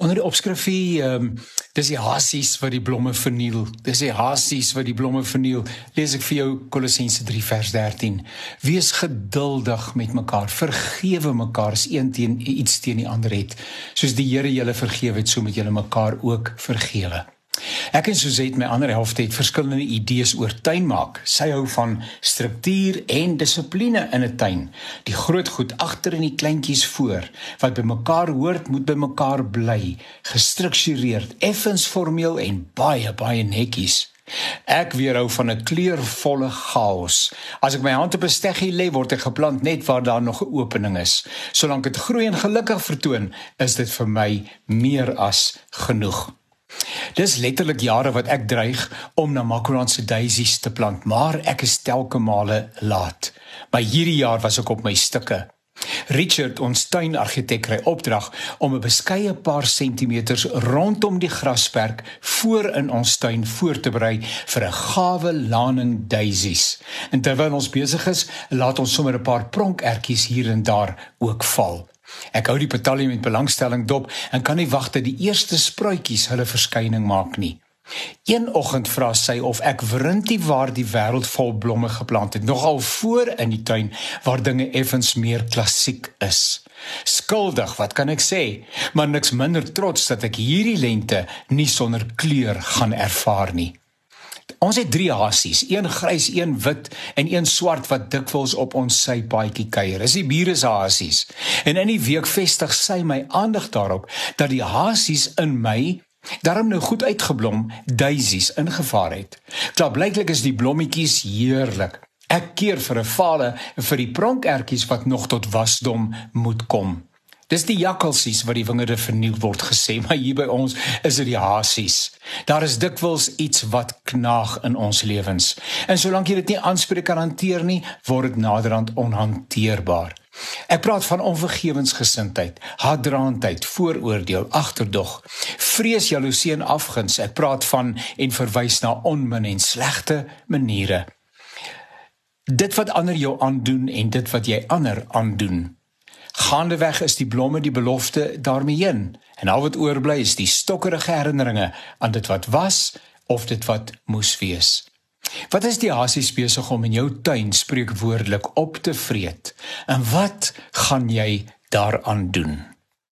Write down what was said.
Onder die opskrifie ehm um, dis die hasies wat die blomme verniel. Dis die hasies wat die blomme verniel. Lees ek vir jou Kolossense 3 vers 13. Wees geduldig met mekaar. Vergewe mekaar as een teen iets teen die ander het. Soos die Here julle vergewe het, so moet julle mekaar ook vergewe. Ek en Suzette my ander helfte het verskillende idees oor tuin maak. Sy hou van struktuur en dissipline in 'n tuin. Die groot goed agter en die kleintjies voor wat by mekaar hoort moet by mekaar bly, gestruktureerd, effens formeel en baie baie netjies. Ek weerhou van 'n kleurvolle chaos. As ek my hand op 'n steggie lê, word ek geplant net waar daar nog 'n opening is. Solank dit groei en gelukkig vertoon, is dit vir my meer as genoeg. Dis letterlik jare wat ek dreig om na Macaronse daisies te plant, maar ek is telke male laat. Maar hierdie jaar was ek op my stukke. Richard, ons tuinargitek, kry opdrag om 'n beskeie paar sentimeters rondom die grasperk voor in ons tuin voor te berei vir 'n gawe laning daisies. En terwyl ons besig is, laat ons sommer 'n paar pronkertjies hier en daar ook val. Ek hou die petalie met belangstelling dop en kan nie wag dat die eerste spruitjies hulle verskyning maak nie. Een oggend vra sy of ek wrintie waar die wêreld vol blomme geplant het, nogal voor in die tuin waar dinge effens meer klassiek is. Skuldig, wat kan ek sê? Maar niks minder trots dat ek hierdie lente nie sonder kleur gaan ervaar nie. Ons het drie hasies, een grys, een wit en een swart wat dikwels op ons sypaadjie kuier. Dis die bure se hasies. En in die week vestig sy my aandag daarop dat die hasies in my daarom nou goed uitgeblom daisies ingevaar het. Klaar blyklik is die blommetjies heerlik. Ek keer vir 'n fale vir die pronkertjies wat nog tot wasdom moet kom. Dis die jakkalsies wat die wingerde verniel word gesê, maar hier by ons is dit die hasies. Daar is dikwels iets wat knaag in ons lewens. En solank jy dit nie aanspreek kan hanteer nie, word dit naderhand onhanteerbaar. Ek praat van onvergewensgesindheid, haatdraandheid, vooroordeel, agterdog, vrees, jaloesie en afguns. Ek praat van en verwys na onmin en slegte maniere. Dit wat ander jou aandoen en dit wat jy ander aandoen. Gaandeweg is die blomme die belofte daarmee heen en al wat oorbly is die stokkerige herinneringe aan dit wat was of dit wat moes wees. Wat is die hasies besig om in jou tuin spreekwoordelik op te vreet? En wat gaan jy daaraan doen?